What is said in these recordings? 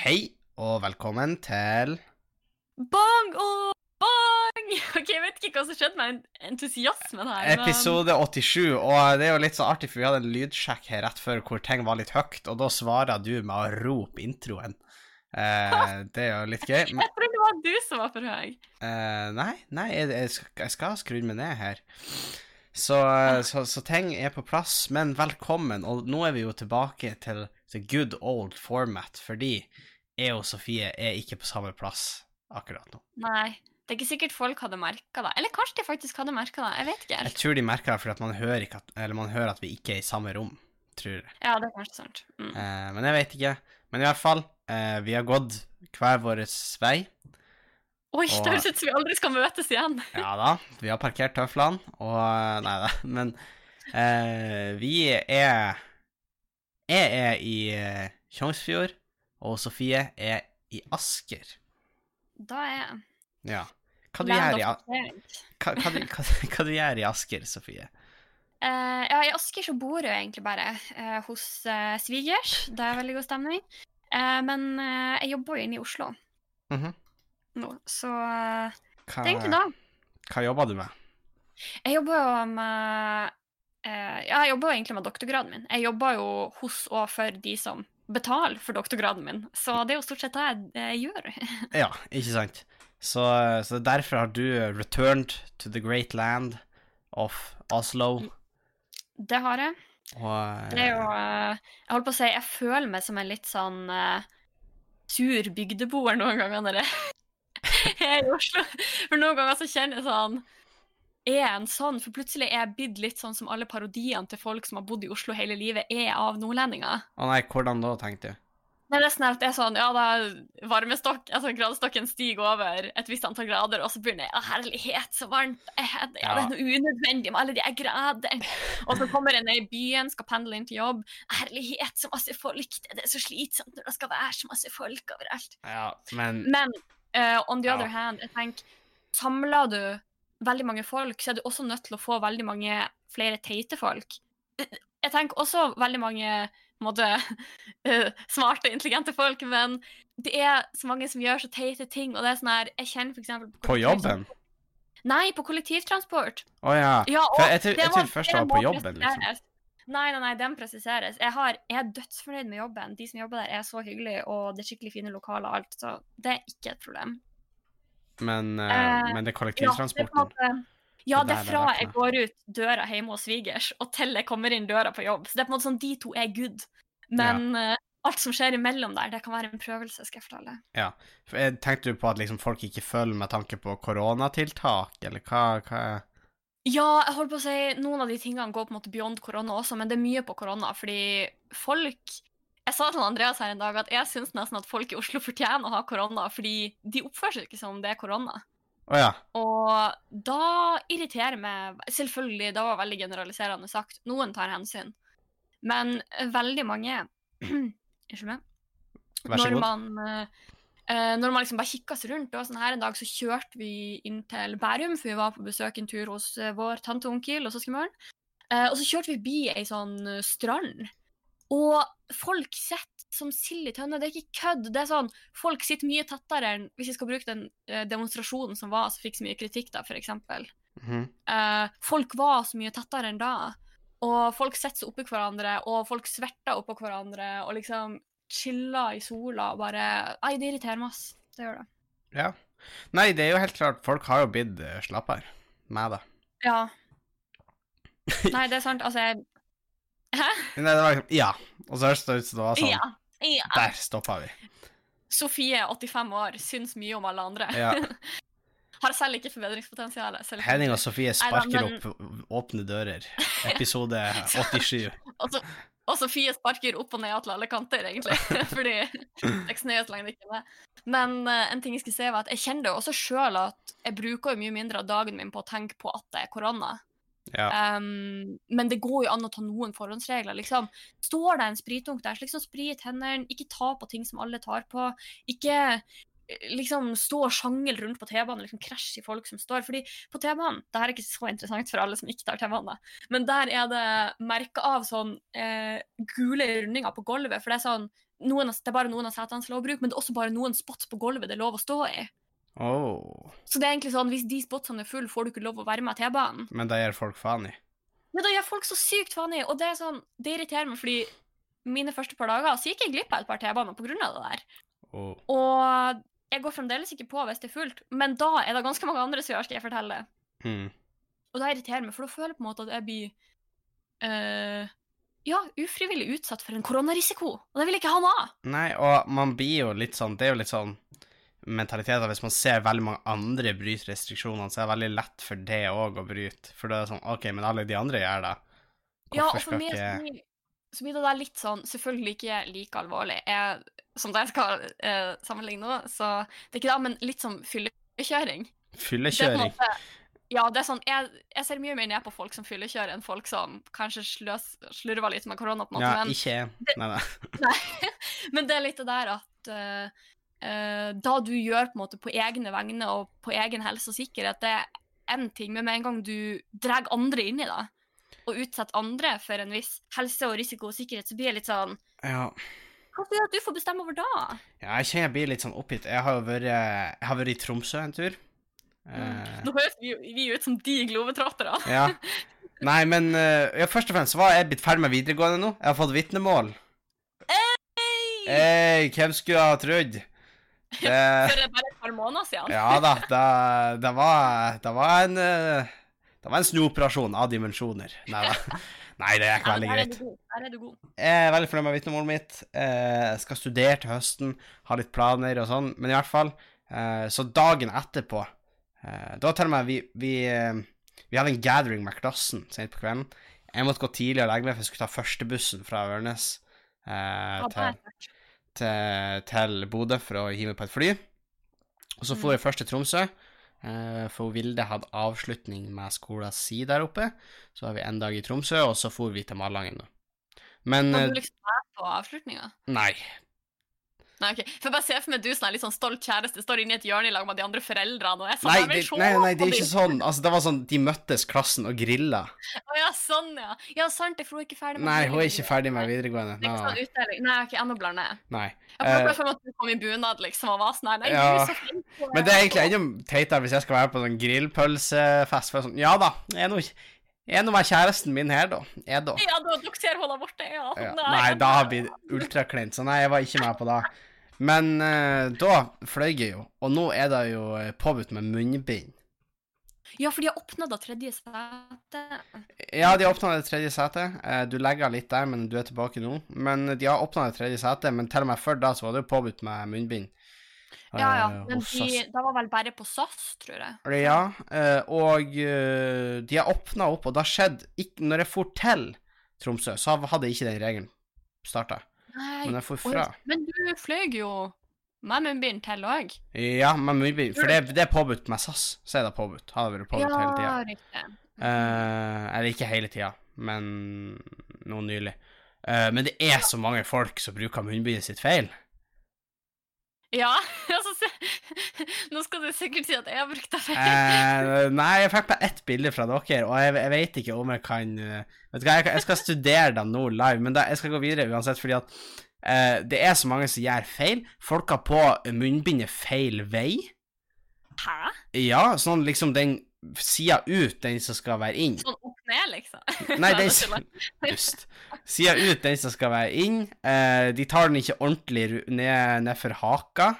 Hei, og velkommen til Bang og bang! Ok, Jeg vet ikke hva som skjedde med entusiasmen her. men- episode 87. Og det er jo litt så artig, for vi hadde en lydsjekk her rett før hvor ting var litt høyt, og da svarer du med å rope introen. Eh, det er jo litt gøy. Men, Jeg trodde det var du som var for høy. eh, nei, nei, jeg, jeg skal, jeg skal skru meg ned her. Så, så, så ting er på plass, men velkommen. Og nå er vi jo tilbake til the good old format, fordi jeg og Sofie er ikke på samme plass akkurat nå. Nei, det er ikke sikkert folk hadde merka det. Eller kanskje de faktisk hadde merka det. Jeg vet ikke helt. Jeg tror de merker det fordi man hører, at, eller man hører at vi ikke er i samme rom, tror jeg. Ja, det er kanskje sant. Mm. Eh, men jeg vet ikke. Men i hvert fall, eh, vi har gått hver vår vei. Oi, og- det høres ut som vi aldri skal møtes igjen. Ja da, vi har parkert tøflene, og eh, Nei da, men eh, vi er Jeg er i eh, Tjongsfjord, og Sofie er i Asker. Da er jeg Ja. Hva du, gjør i, hva, hva, hva, hva du gjør i Asker, Sofie? Uh, ja, I Asker så bor jeg egentlig bare uh, hos uh, svigers. Det er veldig god stemning. Men jeg jobber jo inne i Oslo Mhm. nå, så hva, det er egentlig da. hva jobber du med? Jeg jobber jo med Ja, jeg jobber jo egentlig med doktorgraden min. Jeg jobber jo hos og for de som betaler for doktorgraden min, så det er jo stort sett det jeg, jeg gjør. Ja, ikke sant? Så, så derfor har du returned to the great land of Oslo. Det har jeg. Og Det er jo eh, Jeg holdt på å si, jeg føler meg som en litt sånn uh, sur bygdeboer noen ganger når jeg er i Oslo. For noen ganger så kjenner jeg sånn Er en sånn? For plutselig er jeg blitt litt sånn som alle parodiene til folk som har bodd i Oslo hele livet, er av nordlendinger. Å nei, hvordan da, tenkte du? Det er nesten at det er sånn, ja, da varmestokk, altså gradestokken stiger over et visst antall grader, og så begynner jeg, å herlighet, så varmt, ja, det er noe unødvendig med alle de gradene. Og så kommer jeg ned i byen, skal pendle inn til jobb, herlighet, så masse folk, det er så slitsomt når det skal være så masse folk overalt. Ja, men Men uh, on the Ja. other hand, jeg tenker, samler du veldig mange folk, så er du også nødt til å få veldig mange flere teite folk. Jeg tenker også veldig mange måte, uh, smarte, intelligente folk, men det er så mange som gjør så teite ting, og det er sånn her, jeg kjenner for eksempel på jobben? Nei, på kollektivtransport. Å ja. Ja, For jeg trodde først det var på jobben, liksom. Nei, nei, nei, den presiseres. Jeg, har, jeg er dødsfornøyd med jobben. De som jobber der, er så hyggelige, og det er skikkelig fine lokaler og alt, så det er ikke et problem. Men, eh, Eh, men det er Ja, det er kollektivtransporten. måte- Ja, Det er fra er jeg går ut døra hjemme hos svigers, og til jeg kommer inn døra på jobb. Så det er på en måte sånn, de to er good. Men eh, alt som skjer imellom der, det kan være en prøvelse, skal jeg fortelle. Ja. Jeg tenkte du på at liksom folk ikke følger med tanke på koronatiltak, eller hva, hva Ja, jeg holdt på å si noen av de tingene går på en måte beyond korona også, men det er mye på korona, fordi folk Jeg sa til Andreas her en dag at jeg syns nesten at folk i Oslo fortjener å ha korona, fordi de oppfører seg ikke som det er korona. Å ja. Og da irriterer meg Selvfølgelig, det var veldig generaliserende sagt. Noen tar hensyn. Men veldig mange Unnskyld meg. Vær så Når god. man, eh, eh, når man liksom bare kikker seg rundt, og sånn her en dag så kjørte vi inn til Bærum, for vi var på besøk en tur hos eh, vår tante og onkel og søskenbarn. Eh, og så kjørte vi forbi ei sånn strand, og folk sitter som sild i tønne. Det er ikke kødd. det er sånn, Folk sitter mye tettere enn Hvis vi skal bruke den eh, demonstrasjonen som var, som fikk så mye kritikk, da, for eksempel. -hmm. uh, folk var så mye tettere enn da. Og folk setter seg oppi hverandre, og folk sverter oppå hverandre, og liksom chiller i sola og bare Nei, det irriterer meg, ass. Det gjør det. Ja. Nei, det er jo helt klart, folk har jo blitt uh, slappere med da. Ja. Nei, det er sant. Altså, jeg Hæ? Nei, det var liksom Ja. Og så høres det ut som det var sånn Ja. ja. Der stoppa vi. Sofie, 85 år, syns mye om alle andre. Ja. Har selv ikke forbedringspotensial. Henning og Sofie Nei sparker men- opp åpne dører. Episode 87. Og, så, og Sofie sparker opp og ned til alle kanter, egentlig. Fordi det så lenge ikke det. Men uh, en ting jeg skal si var at jeg kjenner det også sjøl at jeg bruker jo mye mindre av dagen min på å tenke på at det er korona. Ja. Um, men det går jo an å ta noen forhåndsregler. liksom. Står det en spritdunk der, så liksom sprit hendene, ikke ta på ting som alle tar på. Ikke eh, liksom stå og sjangle rundt på T-banen liksom krasje i folk som står. Fordi på T-banen Det her er ikke så interessant for alle som ikke tar T-banen, men der er det merka av sånn eh, gule rundinger på gulvet. For det er sånn noen, det er bare noen av setene som er lov å bruke, men det er også bare noen spots på gulvet det er lov å stå i. Oh. Så det er egentlig sånn, hvis de spotsene er fulle, får du ikke lov å være med T-banen. Men da gir folk faen i. Men da gjør folk så sykt faen i, og det er sånn, det irriterer meg, fordi mine første par dager så gikk jeg glipp av et par T-baner av det der. Oh. Og jeg går fremdeles ikke på hvis det er fullt, men da er det ganske mange andre som gjør, skal jeg fortelle. Mm. Og det irriterer meg, for da føler jeg på en måte at jeg blir uh, ja, ufrivillig utsatt for en koronarisiko. Og det vil jeg ikke ha noe av. Nei, og man blir jo litt sånn Det er jo litt sånn mentalitet av hvis man ser veldig mange andre bryte restriksjonene, så er det veldig lett for det òg å bryte. For da er det sånn OK, men alle de andre gjør det. Ja, og for meg ikke så blir det der litt sånn Selvfølgelig ikke like alvorlig, jeg, som det jeg skal eh, sammenligne nå, så det er ikke det, men litt som fyllekjøring. Det Fyllekjøring? måte Ja, det er sånn Jeg, jeg ser mye mer ned på folk som fyllekjører, enn folk som kanskje sløs, slurver litt med korona. på en måte, Ja, men, ikke jeg. Nei, nei. nei, men det er litt det der at eh, eh, da du gjør på en måte på egne vegne og på egen helse og sikkerhet, det er én ting, men med en gang du drar andre inn i det, og utsetter andre for en viss helse og risiko og sikkerhet, så blir det litt sånn Ja. Hva gjør at du får bestemme over da? ja, jeg kjenner jeg blir litt sånn oppgitt. Jeg har jo vært, jeg har vært i Tromsø en tur. Eh, Nå høres vi, vi ut som de globetrottere. ja. Nei, men eh, ja, først og fremst var jeg blitt ferdig med videregående nå. Jeg har fått vitnemål. Hey! Hei, hvem skulle ha trodd? Det For bare et par måneder siden. Ja da, det, det, var, det var en eh, Det var en snuoperasjon av dimensjoner. Nei da. Nei, det gikk veldig greit. Er du god. Jeg er veldig fornøyd med vitnemålet mitt. Eh, Jeg skal studere til høsten, ha litt planer og sånn, men i hvert fall. eh, Så dagen etterpå eh, Da til og med vi, vi, eh, vi hadde en gathering med klassen sent på kvelden. Jeg måtte gå tidlig og legge meg, for jeg skulle ta førstebussen fra Ørnes eh, til. Til, til Bodø for å hive på et fly. Og så for jeg først til Tromsø, eh, for Vilde hadde avslutning med skolen si der oppe. Så var vi en dag i Tromsø, og så for vi til Malangen. Men Kan eh, du liksom være på avslutninga? Nei. Nei, ok. For bare se for meg du som er litt sånn stolt kjæreste, står inne i et hjørne i lag med de andre foreldrene, og jeg sånn, Nei, det, nei, nei, det er ikke sånn. Altså, det var sånn, De møttes, klassen, og grilla. Å ja, sånn, ja. Ja, sant det, for hun er ikke ferdig med Nei, hun er ikke ferdig med videregående. Er Nei, sånn nei. utdeling. Nei, ok, ennå blander jeg. nei. Jeg prøver uh, at du kom i bunad, liksom, og var sånn her. Nei, Ja, du er så flink Men det er egentlig enda teitere hvis jeg skal være på sånn grillpølsefest. For er sånn, ja da, jeg er nå ikke en av med kjæresten min her, da. Da. Ja, da, dere ser hun der borte, ja. Ja. Nei, da har blir det ultrakleint, så nei, jeg var ikke med på det. Men eh, da fløy jeg jo, og nå er det jo eh, påbudt med munnbind. Ja, for de har åpna da tredje sete. Ja, de har åpna det tredje setet. Eh, Du legger litt der, men du er tilbake nå. Men de har åpna det tredje setet, men til og med før da så var det jo påbudt med munnbind. Ja, ja. eh, Men de, det var vel bare på SAS, tror jeg. Ja, og de har åpna opp, og det har skjedd Når jeg for til Tromsø, så hadde ikke den regelen starta. Nei. Men jeg for fra. Men du fløy jo med munnbind til òg. Ja, med munnbind. For det, det er påbudt med SAS, så er det påbudt. Har det vært påbudt hele tida. Ja, riktig. Eh, eller ikke hele tida, men nå nylig. Uh, men det er så mange folk som bruker munnbindet sitt feil. Ja, altså Nå skal du sikkert si at jeg har brukt det feil. Eh, nei, jeg fikk bare ett bilde fra dere, og jeg, jeg vet ikke om jeg kan eh, Vet du hva, jeg, jeg skal studere dem nå live, men da, jeg skal gå videre uansett, fordi at eh, det er så mange som gjør feil. Folk har på munnbindet feil vei. Hæ? Ja, sånn liksom den sida ut, den som skal være inn. Sånn opp ned, liksom? Nei, den Dust. Sida ut, den som skal være inn. Eh, de tar den ikke ordentlig ned, ned for haka.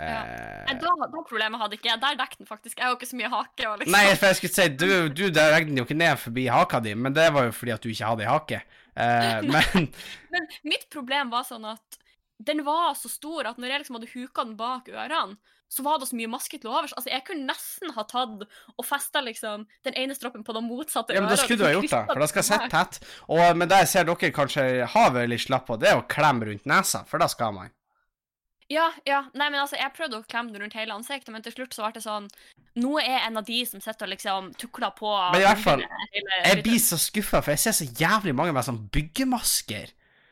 Eh, da, da problemet hadde ikke jeg. Der dekket den faktisk. Jeg har jo ikke så mye hake. Og liksom. Nei, for jeg skulle si, du, du der regnet den jo ikke ned forbi haka di, men det var jo fordi at du ikke hadde ei hake. Eh, men Men mitt problem var sånn at den var så stor at når jeg liksom hadde huka den bak ørene, så var det så mye maske til overs. Altså, jeg kunne nesten ha tatt og festa liksom den ene stroppen på den motsatte ja, men da skulle du ha gjort det, for da skal jeg sitte tett. Og, men det jeg ser dere kanskje har vært litt slapp på, det er å klemme rundt nesa, for da skal man. Ja, ja. Nei, men altså, jeg prøvde å klemme den rundt hele ansiktet, men til slutt så ble det sånn Nå er jeg en av de som sitter og liksom tukler på Men i hvert fall, Jeg blir så skuffa, for jeg ser så jævlig mange med sånn byggemasker.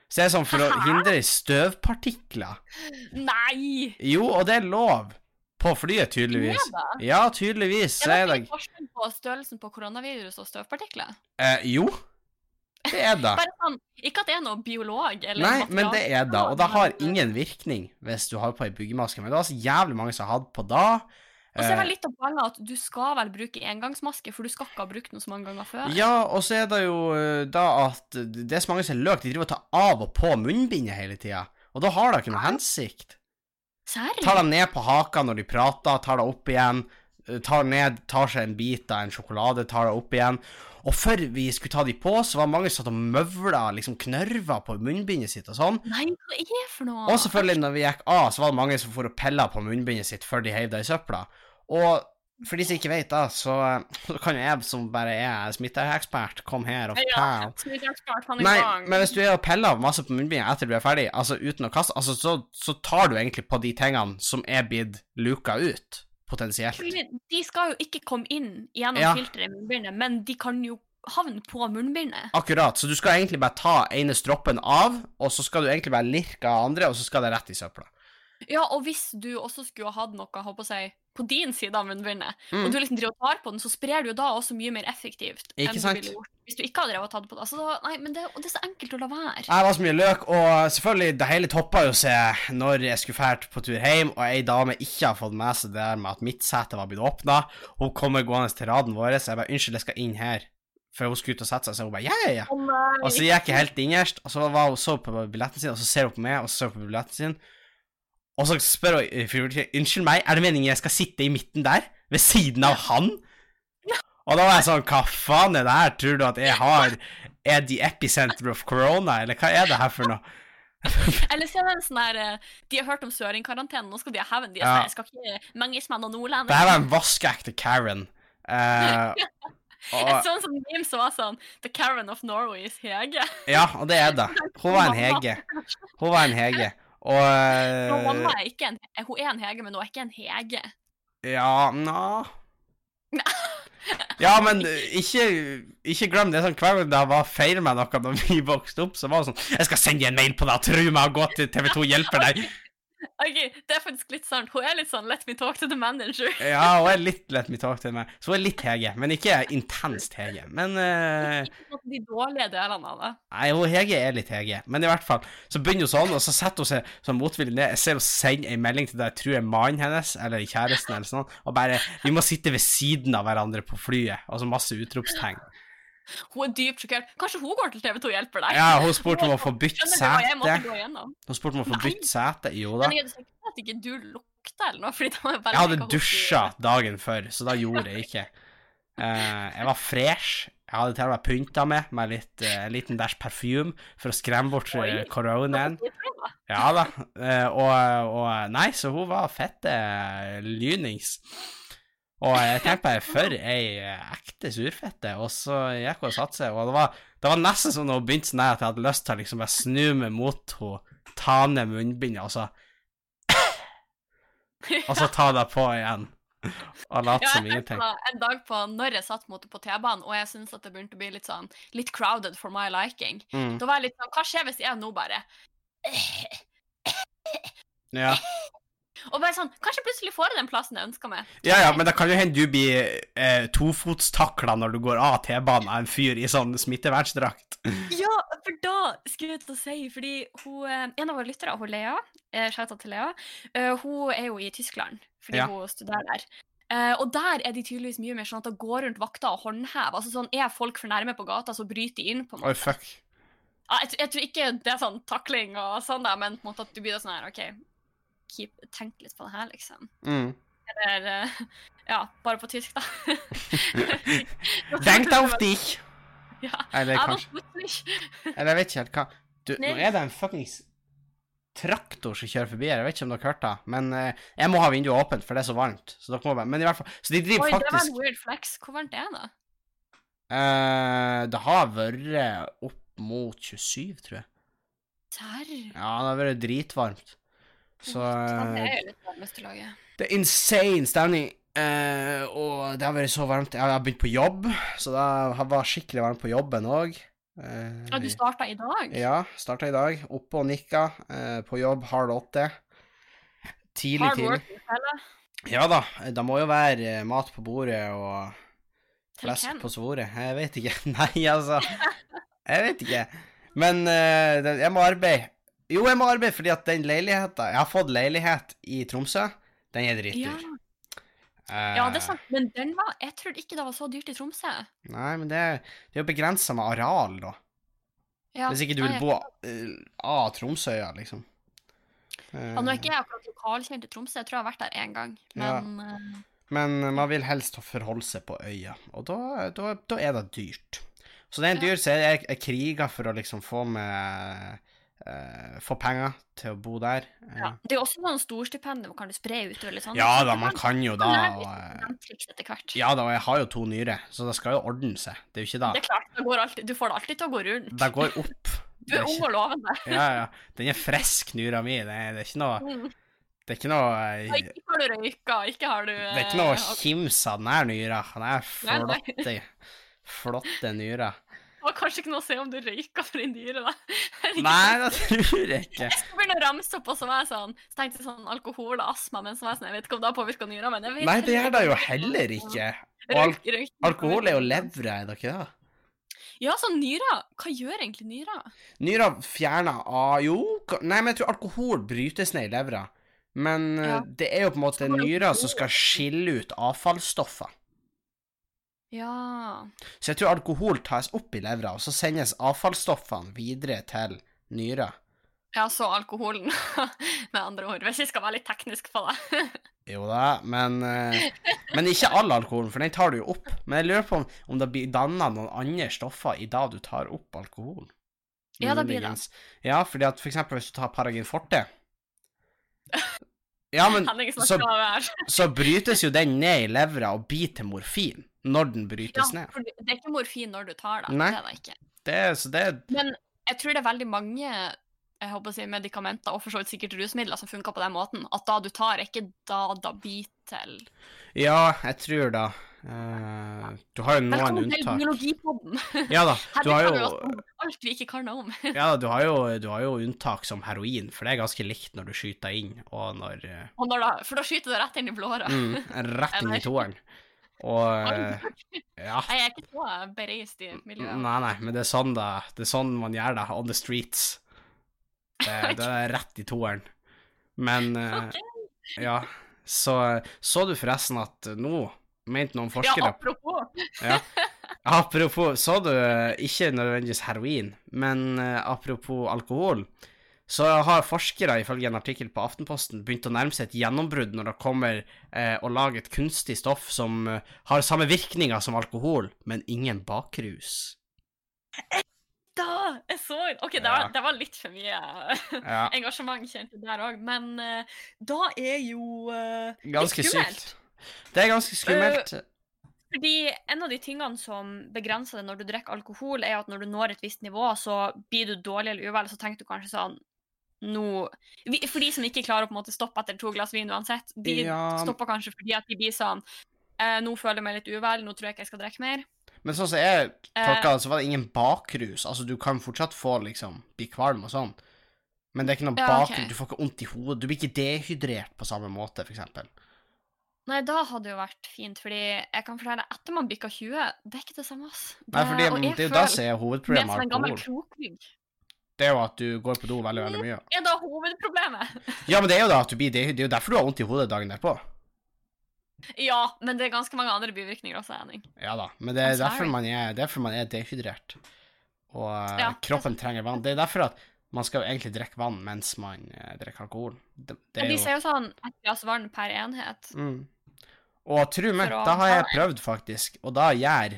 Så det er sånn for å hindre støvpartikler. Nei! Jo, og det er lov. På flyet, tydeligvis. Ja, tydeligvis. Er det ikke forskjell på størrelsen på koronavirus og støvpartikler? eh, Jo. Det er det. Sånn, Ikke at det er noe biolog eller Nei, men det er det, og det har ingen virkning hvis du har på ei byggemaske. Men det var så jævlig mange som har hatt på da. Og så er det litt av poenget at du skal vel bruke engangsmaske, for du skal ikke ha brukt den så mange ganger før. Ja, og så er det jo eh, da at det er så mange som er løk. De driver og tar av og på munnbindet hele tida. Og da har det ikke noe hensikt. Serr? Tar dem ned på haka når de prater, tar dem opp igjen. eh, Tar ned, tar seg en bit av en sjokolade, tar dem opp igjen. Og før vi skulle ta de på, så var mange som satt og møvla, liksom knørva på munnbindet sitt og sånn. Nei, hva er det for noe? Og selvfølgelig, når vi gikk av, så var det mange som for og pilla på munnbindet sitt før de heiv det i søpla. Og for de som ikke vet da, så, så kan jo jeg som bare er smitteekspert, komme her og Ja, er i Nei, men hvis du er og piller masse på munnbindet etter du er ferdig, altså uten å kaste, altså så, så tar du egentlig på de tingene som er blitt luka ut, potensielt. De skal jo ikke komme inn gjennom Ja. filteret i munnbindet, men de kan jo havne på munnbindet. Akkurat, så du skal egentlig bare ta ene stroppen av, og så skal du egentlig bare lirke av andre, og så skal det rett i søpla. Ja, og hvis du også skulle ha hatt noe håper jeg, på din side av munnbindet, Mm. og du liksom driver og tar på den, så sprer du jo da også mye mer effektivt Ikke enn sant? du ville gjort hvis du ikke hadde drevet og tatt på det. Altså, nei, men det, det er så enkelt å la være. Jeg var så mye løk, og selvfølgelig, det hele toppa jo seg når jeg skulle fært på tur hjem, og ei dame ikke har fått med seg det der med at mitt sete var blitt åpna. Hun kommer gående til raden vår, så jeg bare 'Unnskyld, jeg skal inn her'. For hun skulle ut og sette seg, så hun bare 'Ja, ja, ja'. Og så gikk jeg helt innerst, og så var hun så på billetten sin, og så ser hun på meg, og så ser hun på billetten sin. Og så spør Unnskyld meg, er det meningen jeg skal sitte i midten der? Ved siden av han? Og da var jeg sånn Hva faen er det her? Tror du at jeg har Er the epicenter of corona, eller hva er det her for noe? Eller så er det sånn her eh, De har hørt om søringkarantene, nå skal de ha hevn. De Ja. sånn, jeg skal ikke menges med noen Det nordlendinger. her var en vaskeekte Karen. Jeg og, så en sånn meme som var sånn The Karen of Norway is Hege. ja, og det er det. Hun var en Hege. Hun var en Hege. Og Og eh, mamma er ikke en Hun er en Hege, men hun er ikke en Hege. Ja, nja Ja, men eh, ikke, ikke glem det. sånn Hver gang det var feil med noe da vi vokste opp, så var det sånn 'Jeg skal sende en mail på det, tro meg, gå til TV2 hjelper deg'. Ok, Det er faktisk litt sant. Hun er litt sånn Let me talk to the manager. Ja, hun er litt 'let me talk to the manager'. Så hun er litt Hege, men ikke intenst Hege. Men uh... De dårlige delene av det. Nei, hun Hege er litt Hege. Men i hvert fall, så begynner hun sånn, og så setter hun seg sånn motvillig ned. Jeg ser hun sender en melding til det jeg tror er mannen hennes, eller kjæresten, eller sånn, og bare 'Vi må sitte ved siden av hverandre på flyet', og så masse utropstegn. Hun er dypt sjokkert. Kanskje hun går til TV2 og hjelper deg? Ja, hun spurte om å få bytte sete. Hun spurte om å få bytte sete. Jo da. Men jeg hadde sagt at ikke du lukta eller noe, fordi det var bare Jeg hadde dusja dagen før, så da gjorde jeg ikke. Uh, jeg var fresh. Jeg hadde til og med pynta meg med litt, uh, en liten dash parfyme for å skremme bort Oi. koronaen. Ja da. Og, og Nei, så hun var fette lynings. Og jeg tenkte bare for ei eh, ekte surfette, og så gikk hun og satte seg, og det var, det var nesten som da hun begynte sånn at jeg hadde lyst til å liksom bare snu meg mot henne, ta ned munnbindet, og så Og så ta det på igjen. Og late Ja, som ingenting. en dag på når jeg satt mot på T-banen, og jeg syntes at det begynte å bli litt sånn litt crowded for my liking. Mm. Da var jeg litt sånn Hva skjer hvis jeg nå bare Ja. Og bare sånn Kanskje plutselig får jeg den plassen jeg ønska meg. ja, ja, men det kan jo hende du blir eh, tofotstakla når du går av T-banen av en fyr i sånn smittevernsdrakt. Ja, for da skulle jeg til å si Fordi hun, eh, en av våre lyttere, hun Lea, eh, shout til Lea, eh, hun er jo i Tyskland fordi Ja. hun studerer der. Uh, og der er de tydeligvis mye mer sånn at det går rundt vakter og håndhever. Altså sånn, Er folk for nærme på gata, så bryter de inn. på en Oi, fuck. Ja, jeg, tror- jeg tror ikke det er sånn takling og sånn, da, men på en måte at du blir sånn her OK, keep, tenke litt på det her, liksom. Mm. Eller eh, Ja, bare på tysk, da. Denk deg auf dich! Ja. Eller kanskje. Eller jeg vet ikke helt hva Du, nå er det en fuckings traktor som kjører forbi her. Jeg vet ikke om dere hørte det, men uh, jeg må ha vinduet åpent, for det er så varmt. Så dere må bare Men i hvert fall Så de driver Oi, det var en weird flex. Hvor varmt er det? Uh, Det har vært opp mot 27, tror jeg. Serr? Ja, det har vært dritvarmt. Så det eh, er. Det er insane stemning. eh, og det har vært så varmt. Jeg har begynt på jobb, så det var skikkelig varmt på jobben òg. Ja, du starta i dag? ja, starta i dag. Oppe og nikka. eh, på jobb halv åtte. Tidlig, Hard tidlig. work, felle. Ja da, det må jo være eh, mat på bordet og flesk på svoret. Jeg vet ikke. Nei, altså Jeg vet ikke. Men eh, jeg må arbeide. Jo, jeg må arbeide fordi at den leiligheta Jeg har fått leilighet i Tromsø. Den er Ja. Uh, ja, det er Eh, sant. Men den var Jeg trodde ikke det var så dyrt i Tromsø. Nei, men det, det er jo begrensa med areal, da. Ja. Hvis ikke du vil bo uh, av Tromsøya, liksom. Uh, Ja, nå er ikke jeg akkurat lokalkjent i Tromsø, jeg tror jeg har vært der én gang. Men ja. Men man vil helst forholde seg på øya, og da, da, da er det dyrt. Så det er en dyr, som jeg, jeg kriger for å liksom få med eh, Få penger til å bo der. Eh, ja. Det er jo også noen storstipend man kan du spre utover litt sånn. Ja da, man kan jo da og, eh. Ja da, og jeg har jo to nyrer, så det skal jo ordne seg. Det er jo ikke da. Det er klart, det går alltid, du får det alltid til å gå rundt. Det går opp. Du er er ung og lovende. ja, ja. Den er frisk, nyra mi. Det det er ikke noe Mm. Det er ikke noe Ja, eh, Ikke har du røyka, ikke har du Det er ikke noe kims av den her nyra. Den er flotte, flotte nyrer. var kanskje ikke noe å se om du røyka for en dyre, da. Nei, det tror jeg ikke. Jeg skulle begynne å ramse opp, og så var jeg sånn Så tenkte jeg sånn alkohol og astma, men så var jeg sånn Jeg vet ikke om det har påvirka nyra, men jeg vet Nei, det gjør det jo heller ikke. Og al alkohol er jo levra, er det ikke det? Ja, så nyra Hva gjør egentlig nyra? Nyra fjerner ah, Jo, nei, men jeg tror alkohol brytes ned i levra. Men eh, Ja. det er jo på en måte det nyra som skal skille ut avfallsstoffer. Ja Så jeg tror alkohol tas opp i levra, og så sendes avfallsstoffene videre til nyra. Ja, så alkoholen, med andre ord. Hvis jeg skal være litt teknisk på det. Jo da, men, eh, men ikke all alkoholen, for den tar du jo opp. Men jeg lurer på om, om det blir danna noen andre stoffer i da du tar opp alkoholen. Ja, det blir det. Ja, fordi at for eksempel hvis du tar Paragin forte Ja, men så, så brytes jo den ned i levra og blir til morfin når den brytes Ja, ned. for det er ikke morfin når du tar det. Nei. Det er det ikke. Det, så det Men jeg tror det er veldig mange jeg håper å si, medikamenter og for så vidt sikkert rusmidler som funker på den måten. At da du tar, er ikke da da bit til Ja, jeg tror da uh, Du har jo noen Velkommen til unntak. biologipodden! Ja da, du har jo alt vi ikke kan om. Ja, da, du har jo, du har jo unntak som heroin, for det er ganske likt når du skyter inn, og når uh... Og når da, for da skyter det rett inn i blåra. mm, Rett inn i toeren. Og eh, Ja. Jeg er ikke så bereist i miljøet. Nei, nei, men det er sånn da Det er sånn man gjør det on the streets. Det, det er rett i toeren. Men eh, ja. Så så du forresten at nå mente noen Ja, forskere apropos. Ja. Apropos, så du ikke nødvendigvis heroin, men eh, apropos alkohol, så har forskere ifølge en artikkel på Aftenposten begynt å nærme seg et gjennombrudd når det kommer eh, å lage et kunstig stoff som eh, har samme virkninger som alkohol, men ingen bakrus. Da! Jeg så OK, det var, det var litt for mye Ja, engasjement kjent der òg, men eh, da er jo eh, ganske skummelt. sykt. Det er ganske skummelt. Fordi en av de tingene som begrenser det når du drikker alkohol, er at når du når et visst nivå, så blir du dårlig eller uvel, så tenker du kanskje sånn nå vi- For de som ikke klarer å på en måte stoppe etter to glass vin uansett, de Ja. stopper kanskje fordi at de blir sånn eh, Nå føler jeg meg litt uvel, nå tror jeg ikke jeg skal drikke mer. Men sånn som jeg Eh. tolka det, så var det ingen bakrus. Altså, du kan fortsatt få liksom bli kvalm og sånn, men det er ikke noe Ja, bakrus. bakrus. Du får ikke vondt i hodet. Du blir ikke dehydrert på samme måte, for eksempel. Nei, da hadde det jo vært fint, fordi jeg kan fortelle etter man bikker 20, det er ikke det samme, ass. Nei, for det, jeg det er jo da føler- som er Med hovedproblemet som med en gammel krokrygg. Det er jo at du går på do veldig, veldig mye. Er da hovedproblemet? Ja, men det er jo da at du blir Det er jo derfor du har vondt i hodet dagen derpå. Ja, men det er ganske mange andre bivirkninger også, Henning. Ja da, men det er derfor man er, derfor man er dehydrert. Og eh, Ja, det kroppen trenger vann. Det er derfor at man skal jo egentlig drikke vann mens man eh, drikker alkohol. Det, det Men de jo sier jo sånn et glass vann per enhet. mm. Og tro meg, da har jeg prøvd, faktisk, og da gjør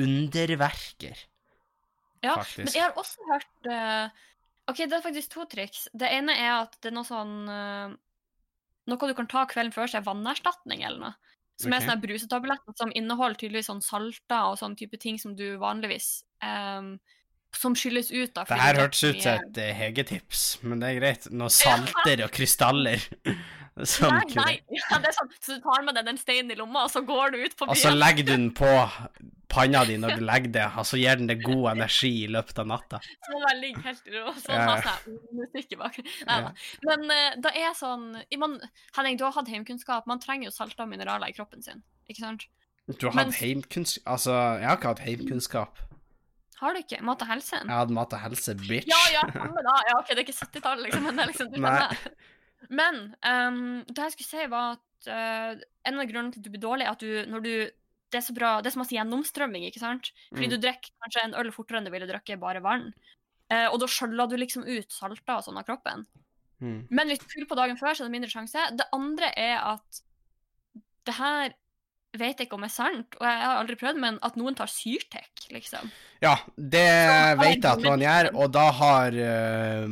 underverker. Ja, Faktisk. men jeg har også hørt uh, OK, det er faktisk to triks. Det ene er at det er noe sånn uh, Noe du kan ta kvelden før, så er vannerstatning eller noe. Som okay. er sånne brusetabletter som inneholder tydeligvis sånn salter og sånn type ting som du vanligvis um, Som skylles ut, da. Det her hørtes ut som et Hege-tips, men det er greit. Noe salter og krystaller. som Nei, nei. Ja, det er sånn. Så du tar med deg den steinen i lomma, og så går du ut på byen. Og så legger du den på panna di når du legger det, og så gir den deg god energi i løpet av natta. Så må man ligge helt i ro og så Ja, ha ja. sånn musikk i bakgrunnen. Men eh, det er sånn man, Henning, du har hatt heimkunnskap. Man trenger jo salter og mineraler i kroppen sin. Ikke sant? Du har hatt heimkunnskap Altså, jeg har ikke hatt heimkunnskap. Har du ikke? Mat og helse? Jeg hadde mat og helse, bitch. Ja, ja, samme da. Ja, ok, det er ikke 70-tallet, liksom, men det er liksom du Nei. Men um, det jeg skulle si, var at uh, en av grunnene til at du blir dårlig, er at du, når du det er, så bra, det er så masse gjennomstrømming, ikke sant? Fordi Mm. du drikker kanskje en øl fortere enn du ville drukket bare vann. Eh, og da skjøller du liksom ut salter og sånn av kroppen. Mm. Men hvis du fyller på dagen før, så er det mindre sjanse. Det andre er at det her vet jeg ikke om er sant, og jeg har aldri prøvd, men at noen tar Syrtec, liksom. Ja, det har vet jeg at noen gjør, og da har uh,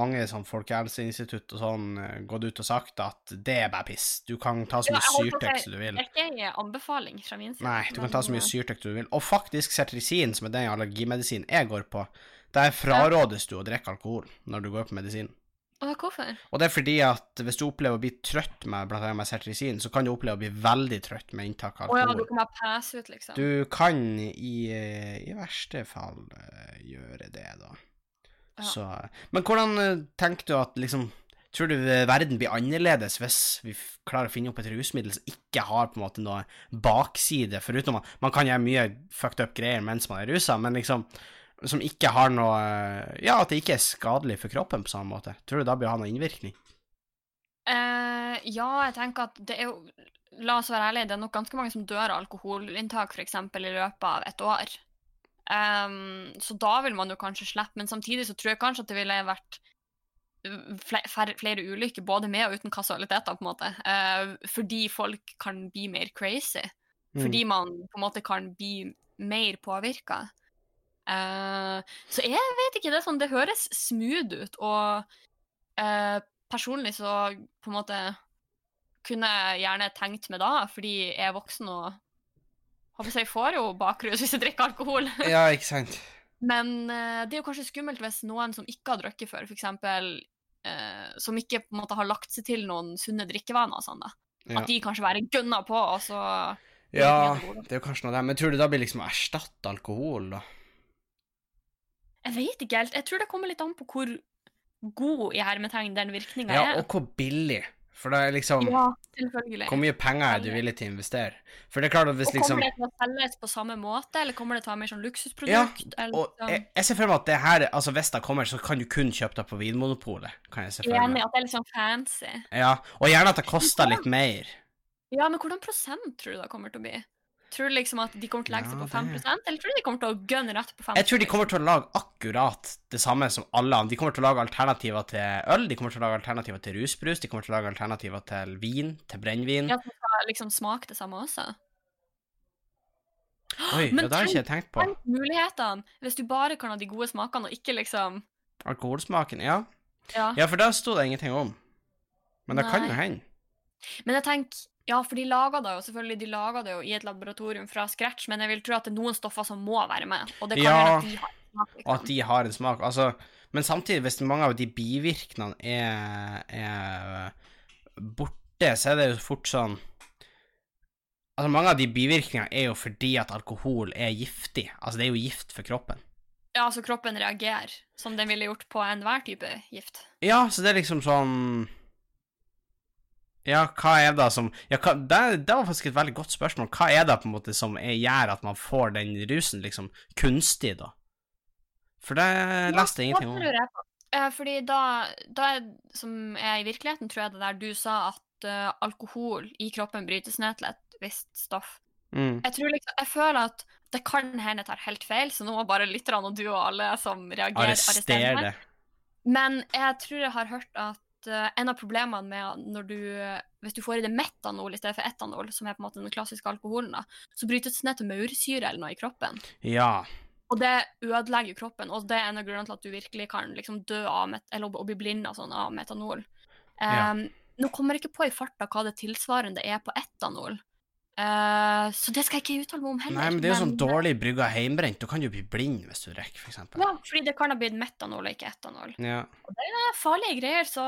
mange sånn folkehelseinstitutt og sånn eh, gått ut og sagt at det er bare piss. Du kan ta så mye å Syrtec som du vil. Det er ikke en anbefaling fra min side. Nei, du kan ta så mye Syrtec du vil. Og faktisk sertrisin, som er den allergimedisinen jeg går på, der frarådes du å drikke alkohol når du går på medisin. Å, hvorfor? Og det er fordi at hvis du opplever å bli trøtt med blant annet med sertrisin, så kan du oppleve å bli veldig trøtt med inntak av Å ja, du kan bare passe ut, liksom. Du kan i, eh, i verste fall eh, gjøre det, da. Ja. Så Men hvordan eh, tenker du at liksom Tror du verden blir annerledes hvis vi klarer å finne opp et rusmiddel som ikke har på en måte noe bakside, foruten at man kan gjøre mye fucked up greier mens man er rusa, men liksom som ikke har noe eh, Ja, at det ikke er skadelig for kroppen på samme måte. Tror du da blir ha noe innvirkning? Uh, ja, jeg tenker at det er jo La oss være ærlige, det er nok ganske mange som dør av alkoholinntak f.eks. i løpet av et år. Um, så da vil man jo kanskje slippe, men samtidig så tror jeg kanskje at det ville vært flere, flere ulykker både med og uten kasualiteter, på en måte. Uh, fordi folk kan bli mer crazy. Mm. Fordi man på en måte kan bli mer påvirka. Eh, så jeg vet ikke, det sånn, det høres smooth ut, og uh, personlig så på en måte kunne jeg gjerne tenkt meg da, fordi jeg er voksen og håper jeg får jo bakrus hvis jeg drikker alkohol. Ja, ikke sant. Men uh, det er jo kanskje skummelt hvis noen som ikke har drukket før, f.eks. Uh, som ikke på en måte har lagt seg til noen sunne drikkevaner og sånn, da. Ja. At de kanskje bare gønner på, og så ja, det er jo kanskje noe der. Men tror du da blir liksom å erstatte alkohol, da? Jeg vet ikke helt. Jeg tror det kommer litt an på hvor god i hermetegn den virkninga Ja, er. og hvor billig. For det er liksom Ja, selvfølgelig. Hvor mye penger er du villig til å investere? For det er klart at hvis og liksom Kommer det til å selges på samme måte, eller kommer det til å ha mer sånn Ja, luksusprodukt? eller og sånn? jeg, jeg ser for meg at det her Altså, hvis det kommer, så kan du kun kjøpe det på Vinmonopolet. Kan jeg se for meg. Enig, at det er litt sånn fancy. Ja, og gjerne at det koster litt mer. Ja, men hvordan prosent tror du det kommer til å bli? Tror du liksom at de kommer til å legge seg på 5 det- eller tror du de kommer til å gønne rett på 5 Jeg tror de kommer til å lage akkurat det samme som alle andre. De kommer til å lage alternativer til øl, de kommer til å lage alternativer til rusbrus, de kommer til å lage alternativer til vin, til brennevin. Ja, som skal liksom smake det samme også. Oi, men ja, det har jeg ikke tenkt på. Tenk mulighetene, hvis du bare kan ha de gode smakene, og ikke liksom Alkoholsmaken, ja. Ja. Ja, for der sto det ingenting om. Men det kan jo hende. Men jeg tenker Ja, for de lager det jo selvfølgelig de lager det jo i et laboratorium fra scratch, men jeg vil tro at det er noen stoffer som må være med. Og det kan Ja, være at de har en smak, Og liksom. at de har en smak. Altså, men samtidig, hvis mange av de bivirkningene er, er borte, så er det jo fort sånn Altså, mange av de bivirkningene er jo fordi at alkohol er giftig. Altså, det er jo gift for kroppen. Ja, så kroppen reagerer som den ville gjort på enhver type gift. Ja, så det er liksom sånn Ja, hva er det som Ja, hva, det, det var faktisk et veldig godt spørsmål. Hva er det på en måte som er, gjør at man får den rusen liksom kunstig, da? For det leste jeg ingenting Ja, om. Tror jeg. Eh, fordi da, da er, som er i virkeligheten, tror jeg det der du sa at uh, alkohol i kroppen brytes ned til et visst stoff. Mm. Jeg tror liksom, jeg føler at det kan hende jeg tar helt feil, så nå må bare lytterne og du og alle som reagerer, arrestere meg. Men jeg tror jeg har hørt at eh, en av problemene med når du Hvis du får i deg metanol i stedet for etanol, som er på en måte den klassiske alkoholen, da, så brytes det ned til maursyre eller noe i kroppen. Ja. Og det ødelegger kroppen, og det er en av grunnene til at du virkelig kan liksom dø av met eller bli blind av, sånn, av metanol. Ja. Um, Nå kommer jeg ikke på i farta hva det tilsvarende er på etanol, Eh, så det skal jeg ikke uttale meg om heller. Nei, men det er jo sånn men- dårlig brygga heimbrent. Du kan jo bli blind hvis du drikker, for eksempel. Ja, fordi det kan ha blitt metanol og ikke etanol. Ja. Og Det er farlige greier, så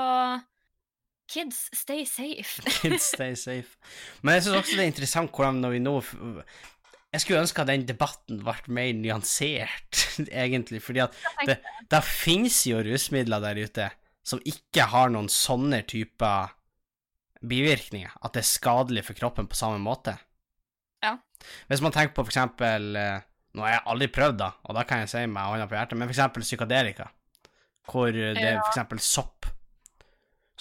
kids, stay safe. Kids stay safe. Men jeg syns også det er interessant hvordan når vi nå Jeg skulle ønske at den debatten ble mer nyansert, egentlig, fordi at det, det finnes jo rusmidler der ute som ikke har noen sånne typer bivirkninger, at det er skadelig for kroppen på samme måte. Ja. Hvis man tenker på for eksempel eh, Nå har jeg aldri prøvd, da, og da kan jeg si med hånda på hjertet, men for eksempel psykadelika, hvor det er for eksempel sopp.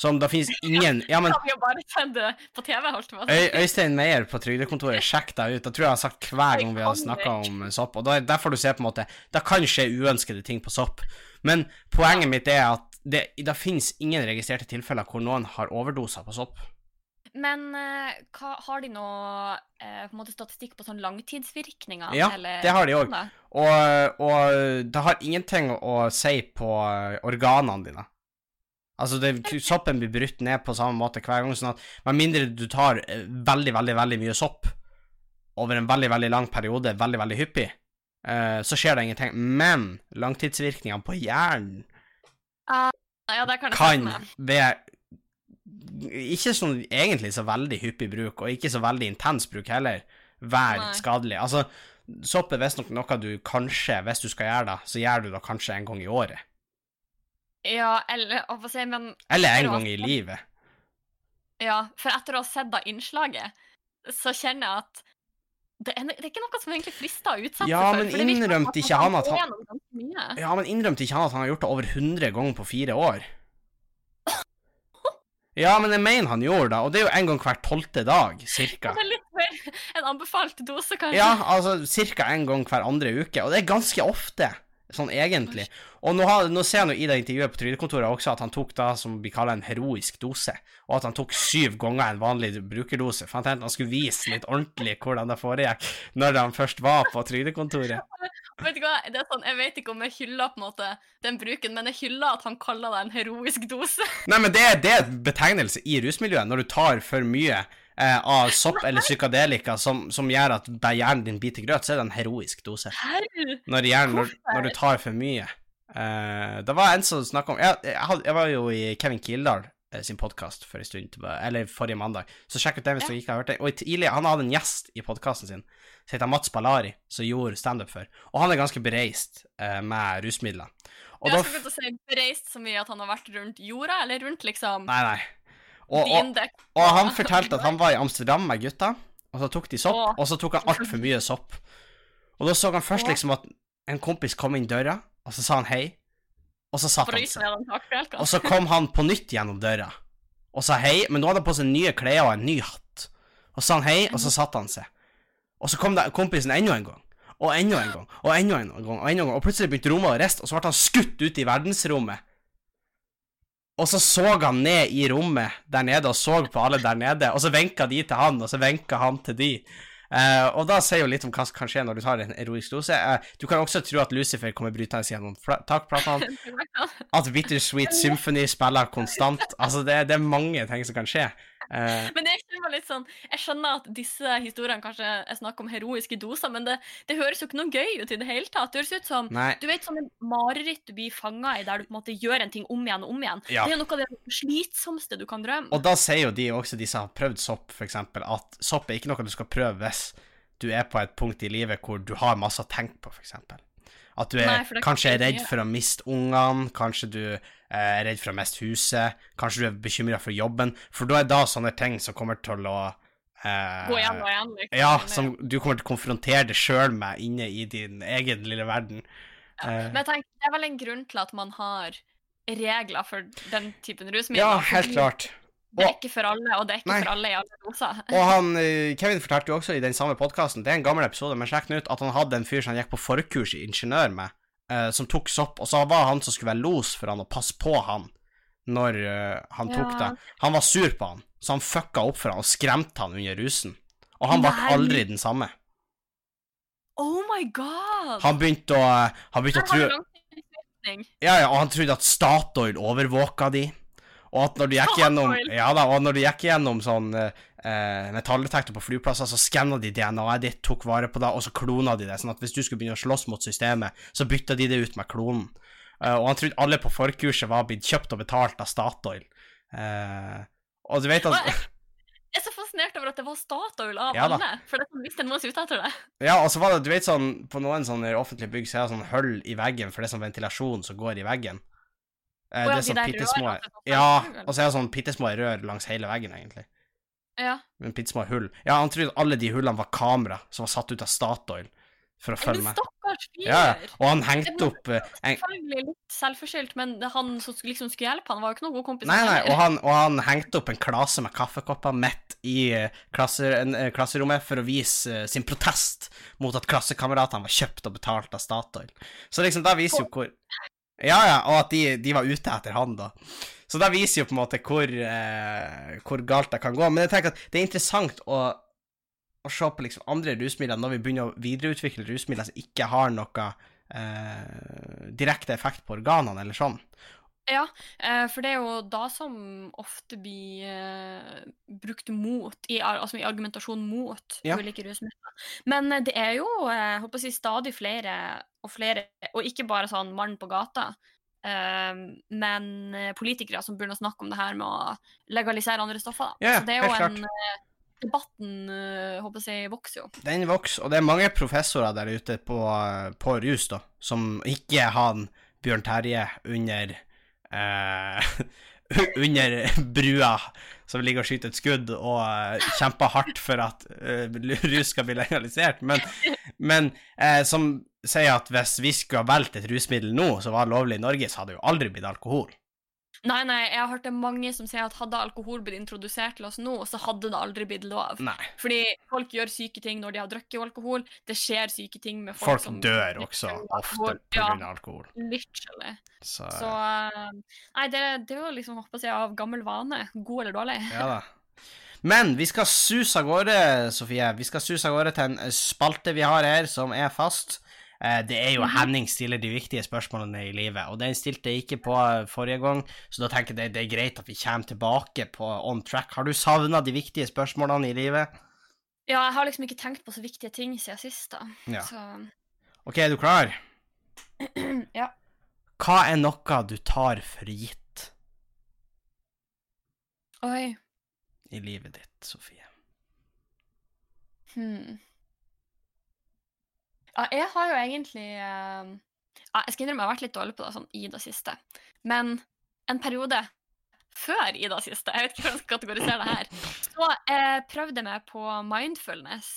Som det finnes ingen Ja, men Kan jo bare sende på TV, holdt jeg. Øy, Øystein Meyer på Trygdekontoret, sjekk deg ut. Da tror jeg jeg har sagt hver gang vi har snakka om sopp. Og da, der får du se på en måte Det kan skje uønskede ting på sopp. Men poenget mitt er at det, det finnes ingen registrerte tilfeller hvor noen har overdoser på sopp. Men uh, hva, har de noe uh, på måte statistikk på sånn langtidsvirkninger? Ja, eller det har de sånn òg. Og, og det har ingenting å si på eh, organene dine. Altså, det, soppen blir brutt ned på samme måte hver gang, sånn at med mindre du tar veldig, veldig, veldig mye sopp over en veldig, veldig lang periode, veldig, veldig hyppig, uh, så skjer det ingenting. Men langtidsvirkningene på hjernen Ja, det kan kan tenke ved ikke sånn egentlig så veldig hyppig bruk, og ikke så veldig intens bruk heller, være Nei. skadelig. Altså, sopp er visstnok noe du kanskje, hvis du skal gjøre det, så gjør du det kanskje en gang i året. Ja, eller hva si, men Eller en gang i livet. Ja, for etter å ha sett det innslaget, så kjenner jeg at det er, det er ikke noe som egentlig frister å utsette Ja, for. for innrømte ikke han at han-. Ja, men innrømte ikke han at han har gjort det over 100 ganger på fire år? Ja, men jeg mener han gjorde det, og det er jo en gang hver tolvte dag, cirka. Det er litt mer en anbefalt dose, kanskje. Ja, altså cirka en gang hver andre uke, og det er ganske ofte, sånn egentlig. Og nå, har, nå ser jeg nå i det intervjuet på Trygdekontoret også at han tok da som vi kaller en heroisk dose, og at han tok syv ganger en vanlig brukerdose, for han tenkte han skulle vise litt ordentlig hvordan det foregikk når han først var på Trygdekontoret. Vet du hva, det er sånn, Jeg vet ikke om jeg hyller på en måte den bruken, men jeg hyller at han kaller det en heroisk dose. Nei, men det, det er betegnelse i rusmiljøet når du tar for mye eh, av sopp eller psykadelika som, som gjør at bare hjernen din biter grøt, så er det en heroisk dose. Når, hjernen, når, når du tar for mye. Eh, det var en som snakka om jeg, jeg, jeg var jo i Kevin Kildahl eh, sin podkast for en stund, eller forrige mandag, så sjekk ut den hvis du ikke har hørt det. Og tidligere, han hadde en gjest i podkasten sin som heter Mats Ballari, som gjorde standup før, og han er ganske bereist eh, med rusmidler. Og jeg da skulle til å si bereist så mye at han har vært rundt jorda, eller rundt liksom Nei, nei. Og, og. Og han fortalte at han var i Amsterdam med gutta, og så tok de sopp, og så tok han altfor mye sopp. Og da så han først liksom at en kompis kom inn døra, og så sa han hei, og så satt han seg. Og så kom han på nytt gjennom døra, og sa hei, men nå hadde han på seg nye klær og en ny hatt. Og sa han hei, og så satte han seg. Og så kom kompisen enda en gang, og enda en gang, og enda en gang, og enda en gang, og plutselig begynte rommet å riste, og så ble han skutt ut i verdensrommet. Og så så han ned i rommet der nede og så på alle der nede, og så venka de til han, og så venka han til de. Uh, og da sier jo litt om hva som kan skje når du tar en eroisk dose. Uh, du kan også tro at Lucifer kommer brytende gjennom takplatene, at Bittersweet Symphony spiller konstant. Altså, det, det er mange ting som kan skje. Eh, Men jeg kjenner litt sånn Jeg skjønner at disse historiene kanskje er snakk om heroiske doser, men det, det høres jo ikke noe gøy ut i det hele tatt. Det høres ut som nei, du vet sånne mareritt du blir fanga i, der du på en måte gjør en ting om igjen og om igjen. Ja. Det er noe av det slitsomste du kan drømme. Og da sier jo de også, de som har prøvd sopp, eksempel, at sopp er ikke noe du skal prøve hvis du er på et punkt i livet hvor du har masse å tenke på, eksempel. At du er, Nei, kanskje er redd for å miste ungene, kanskje du eh, er redd for å miste huset, kanskje du er bekymra for jobben, for da er da sånne ting som kommer til å eh, Gå igjen og igjen. Liksom. Ja, som du kommer til å konfrontere deg sjøl med inne i din egen lille verden. Eh, Men jeg tenker, det er vel en grunn til at man har regler for den typen rusmidler. ja, helt klart. Det er ikke for alle, og det er ikke Nei. for alle i alle doser. Og han, eh, Kevin fortalte jo også i den samme podkasten, det er en gammel episode, men sjekk den ut, at han hadde en fyr som han gikk på forkurs i ingeniør med, eh, som tok sopp, og så var han som skulle være los for han og passe på han når uh, han tok Ja. det. Han var sur på han, så han fucka opp for han og skremte han under rusen. Og han ble aldri den samme. Oh my god! Han begynte å, han begynte å tro. Ja, ja, og han trodde at Statoil overvåka de. Og at når du gikk gjennom Ja da, og når du gikk gjennom sånn eh, metalldetektor på flyplasser, så skanna de DNA-et ditt, tok vare på det, og så klona de det. Sånn at hvis du skulle begynne å slåss mot systemet, så bytta de det ut med klonen. Eh, og han trodde alle på forkurset var blitt kjøpt og betalt av Statoil. Eh, og du vet at Jeg er så fascinert over at det var Statoil av Ja alle. For det er noen som er ute etter det. Ja, og så var det, du vet sånn, på noen sånne offentlige bygg så er det sånn hull i veggen, for det er sånn ventilasjon som går i veggen. Eh, ja, det er sånn der bittesmå rørene er Ja, sånn og så er det sånn bittesmå rør langs hele veggen, egentlig. Ja. Men bitte små hull. Ja, han trodde alle de hullene var kamera som var satt ut av Statoil for å følge med. stakkars fyr! Ja, og han hengte opp eh, en, Selvfølgelig litt selvforskyldt, men han som skulle- liksom skulle hjelpe han, var jo ikke noen god kompis. Nei, nei, og han, og han hengte opp en klase med kaffekopper midt i klasser, en, eh, klasserommet for å vise eh, sin protest mot at klassekameratene var kjøpt og betalt av Statoil. Så liksom, da viser jo hvor Ja, ja, og at de, de var ute etter han, da. Så det viser jo på en måte hvor, eh, hvor galt det kan gå. Men jeg tenker at det er interessant å, å se på liksom andre rusmidler når vi begynner å videreutvikle rusmidler som ikke har noe eh, direkte effekt på organene, eller sånn. Ja, eh, for det er jo da som ofte blir eh, brukt mot, i, altså i argumentasjon mot Ja. ulike rusmidler. Men eh, det er jo jeg håper å si, stadig flere og flere, og ikke bare sånn mann på gata, men politikere som begynner å snakke om det her med å legalisere andre stoffer. Ja, Så det er jo en klart. Debatten håper jeg vokser jo. Den vokser, og det er mange professorer der ute på, på rus, da, som ikke har Bjørn Terje under Under brua, som ligger og skyter et skudd og eh, kjemper hardt for at eh, rus skal bli legalisert, men, men eh, som sier at hvis vi skulle ha valgt et rusmiddel nå som var lovlig i Norge, så hadde det jo aldri blitt alkohol. Nei, nei, jeg har hørt det mange som sier at hadde alkohol blitt introdusert til oss nå, så hadde det aldri blitt lov. Nei. Fordi folk gjør syke ting når de har drukket alkohol. Det skjer syke ting med folk, Folk som dør også ofte alkohol. på Ja, alkohol. literally. Så, Så uh, Nei, det, det er jo liksom håper jeg, av gammel vane. God eller dårlig. Ja da. Men vi skal suse av gårde, Sofie. Vi skal suse av gårde til en spalte vi har her, som er fast. Eh, Det er jo Mhm. Henning stiller de viktige spørsmålene i livet, og den stilte jeg ikke på eh, forrige gang, så da tenker jeg det, det er greit at vi kommer tilbake på on track. Har du savna de viktige spørsmålene i livet? Ja, jeg har liksom ikke tenkt på så viktige ting siden sist, da. Ja. Så Ok, er du klar? ja. Hva er noe du tar for gitt Oi. i livet ditt, Sofie? Hmm. Ja, jeg har jo egentlig eh, ja, Jeg skal innrømme jeg har vært litt dårlig på det sånn i det siste. Men en periode før i det siste, jeg vet ikke hvordan jeg skal kategorisere det her, så eh, prøvde jeg meg på mindfulness.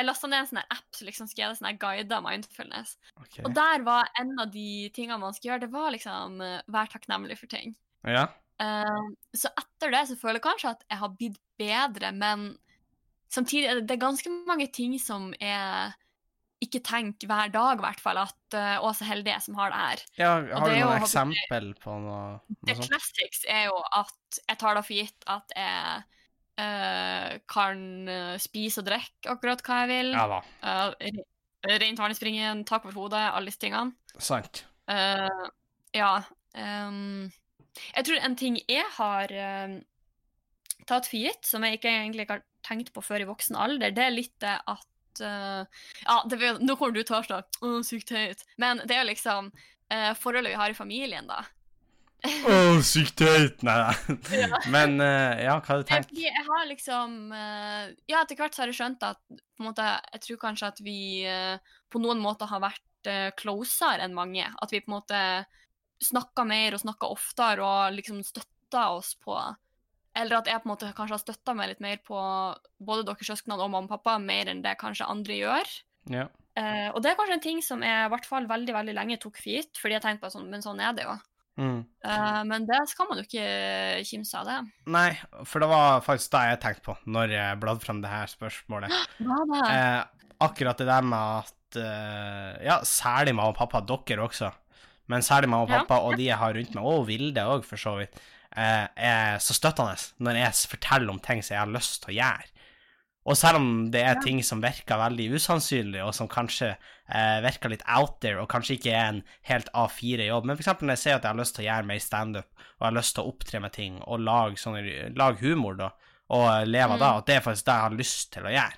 Jeg lasta ned en sånn app som liksom skrev sånn guida mindfulness. Okay. Og der var en av de tingene man skulle gjøre, det var liksom eh, være takknemlig for ting. Ja? Uh, så etter det så føler jeg kanskje at jeg har blitt bedre, men samtidig er det, er ganske mange ting som jeg ikke tenke hver dag, i hvert fall, at uh, Å, så heldig jeg som har det her. ja har det du noen jo- eksempel på noe, Det noe sånt? classics er jo at jeg tar det for gitt at jeg uh, kan eh, spise og drikke akkurat hva jeg vil. Ja da, Uh, re- Rent vann i springen, tak over hodet, alle disse tingene. sant. Uh, ja. Um, jeg tror en ting jeg har tatt for gitt, som jeg ikke egentlig har tenkt på før i voksen alder, det er litt det at Ja, det vil, nå kommer du til å Å, sykt høyt. Men det er jo liksom uh, forholdet vi har i familien, da. Å, sykt høyt! Nei, nei. Ja. Men uh, ja, hva har du tenkt? Jeg, jeg har liksom uh, Ja, etter hvert så har jeg skjønt at på en måte, jeg tror kanskje at vi uh, på noen måter har vært uh, closere enn mange. At vi på en måte snakka mer og snakka oftere og liksom støtta oss på Eller at jeg på en måte kanskje har støtta meg litt mer på både deres søsknene og mamma og pappa mer enn det kanskje andre gjør. Ja. Eh, og det er kanskje en ting som jeg i hvert fall veldig veldig lenge tok for gitt, fordi jeg tenkte på sånn, men sånn er det jo. Mm. Uh, men det skal man jo ikke kimse av, det. Nei, for det var faktisk det jeg tenkte på når jeg bladde fram det her spørsmålet. Hva da? Eh, akkurat det der med at uh, Ja, særlig mamma og pappa, dere også. Men særlig mamma og Ja. pappa og de jeg har rundt meg, og Vilde òg, for så vidt, er så støttende når jeg forteller om ting som jeg har lyst til å gjøre. Og selv om det er ting som virker veldig usannsynlig, og som kanskje eh, virker litt out there, og kanskje ikke er en helt A4-jobb, men eksempel når jeg sier at jeg har lyst til å gjøre mer standup, og jeg har lyst til å opptre med ting, og lage, sånne, lage humor, da, og leve av det, Mm. at det er faktisk det jeg har lyst til å gjøre.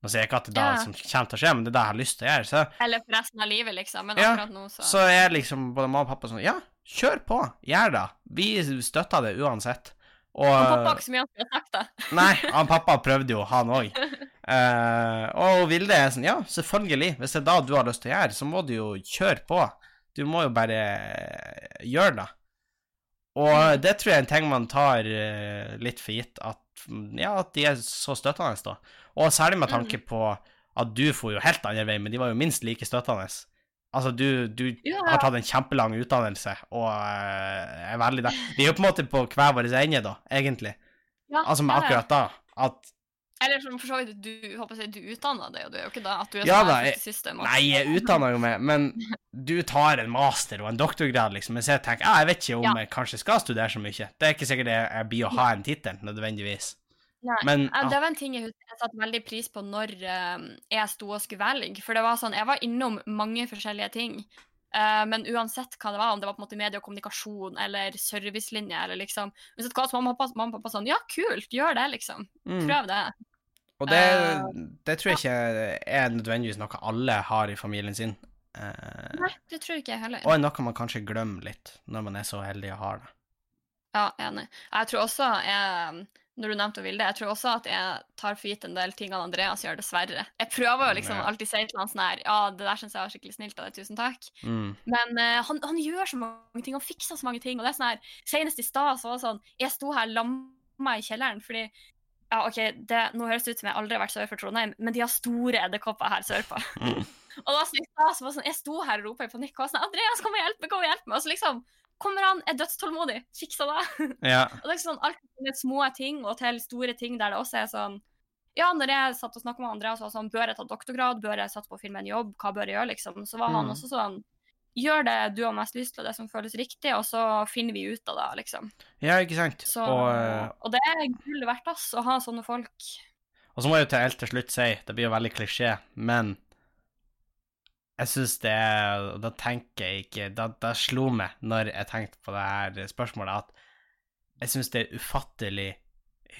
Nå sier jeg ikke at det er det Ja. som kommer til å skje, men det er det jeg har lyst til å gjøre. Så, Eller for resten av livet, liksom. Men Ja, nå, så, så er liksom både mamma og pappa sånn Ja, kjør på, gjør det. Vi støtter det uansett. Og han pappa har ikke så mye annet å sagt, da. Nei, han pappa prøvde jo, han òg. og Vilde er sånn Ja, selvfølgelig. Hvis det er da du har lyst til å gjøre, så må du jo kjøre på. Du må jo bare gjøre det. Og det tror jeg er en ting man tar eh, litt for gitt, at, ja, at de er så støttende, da. Og særlig med tanke på at du for jo helt andre vei, men de var jo minst like støttende. Altså, du, du Ja. har tatt en kjempelang utdannelse og eh, er veldig der. Vi er jo på en måte på hver vår ende, da, egentlig. Ja, Altså med akkurat da. At Eller som for så vidt, du håper jeg, du utdanna deg, og du er jo ikke da at du er Ja sånn da, jeg- system. og- Nei, jeg utdanner jo meg, men du tar en master og en doktorgrad, liksom. Mens jeg tenker ja, jeg vet ikke om Ja. jeg kanskje skal studere så mye. Det er ikke sikkert jeg, jeg blir å ha en tittel, nødvendigvis. Nei. Men ja. Det var en ting jeg, jeg satte veldig pris på når uh, jeg sto og skulle velge. For det var sånn, jeg var innom mange forskjellige ting. Uh, men uansett hva det var, om det var på en måte medie og kommunikasjon eller servicelinje eller liksom Uansett hva, så mamma og pappa, mamma og pappa sånn Ja, kult, gjør det, liksom. mm. Prøv det. Og det, uh, det tror jeg ikke er nødvendigvis noe alle har i familien sin. Eh, Nei, det tror ikke jeg heller. og noe man kanskje glemmer litt, når man er så heldig å ha det. Ja, enig. Jeg tror også jeg, Når du nevnte Vilde, jeg tror også at jeg tar for gitt en del ting av Andreas gjør, dessverre. Jeg prøver jo liksom alltid alltid si til han sånn her Ja, det der syns jeg var skikkelig snilt av deg, tusen takk. Mm. Men uh, han, han gjør så mange ting, han fikser så mange ting. Og det er sånn her, Senest i stad så var det sånn Jeg sto her lamma i kjelleren fordi ja, ok, det, Nå høres det ut som jeg aldri har vært sør for Trondheim, men de har store edderkopper her sørpå. Mm. Og da så jeg, så sånn, Jeg sto her og ropa i panikk og var sånn 'Andreas, kom og hjelp meg!' kom og hjelp meg. Og så liksom kommer han, er dødstålmodig, fiksa det. Ja. Og det er sånn alt fra små ting og til store ting der det også er sånn Ja, når jeg satt og snakka med andre, så var sånn Bør jeg ta doktorgrad? Bør jeg satse på å finne meg en jobb? Hva bør jeg gjøre, liksom? Så var han Mm. også sånn Gjør det du har mest lyst til, det som føles riktig, og så finner vi ut av det, liksom. ja, ikke sant. Så, Og, og, det er gull verdt, ass, å ha sånne folk. og så må jeg jo til helt til slutt si, det blir jo veldig klisjé, men jeg syns det Da tenker jeg ikke Da, da slo meg, når jeg tenkte på det her spørsmålet, at jeg syns det er ufattelig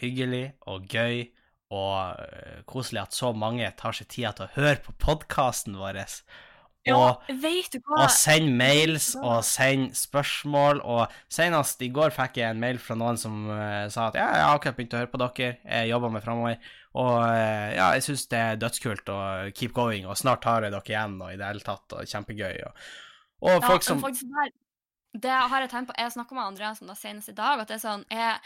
hyggelig og gøy og øh, koselig at så mange tar seg tida til å høre på podkasten vår. Og og send mails og send spørsmål. Og senest i går fikk jeg en mail fra noen som uh, sa at ja, jeg har akkurat begynt å høre på dere, jeg jobber med framover, og uh, ja, jeg syns det er dødskult og keep going, og snart har jeg dere igjen, og i det hele tatt, og kjempegøy. Og, og Ja, folk som faktisk det, det har jeg tenkt på. Jeg snakka med Andreas om det senest i dag. At det er sånn Jeg,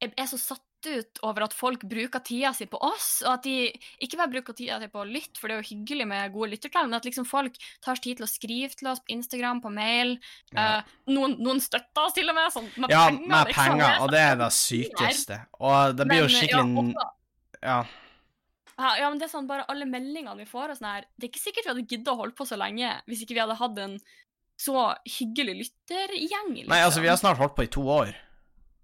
jeg er så satt ut over at folk bruker tida si på oss, og at de ikke bare bruker tida si på å lytte, for det er jo hyggelig med gode lyttertall, men at liksom folk tar tid til å skrive til oss på Instagram, på mail. Ja. Eh, noen, noen støtter oss til og med, sånn med Ja, penger. med liksom. penger, og det er det sykeste. Og det blir jo skikkelig ja, Ja. ja, ja, men det er sånn, bare alle meldingene vi får, og sånn her Det er ikke sikkert vi hadde giddet å holde på så lenge hvis ikke vi hadde hatt en så hyggelig lyttergjeng. Liksom. Nei, altså, vi har snart holdt på i to år.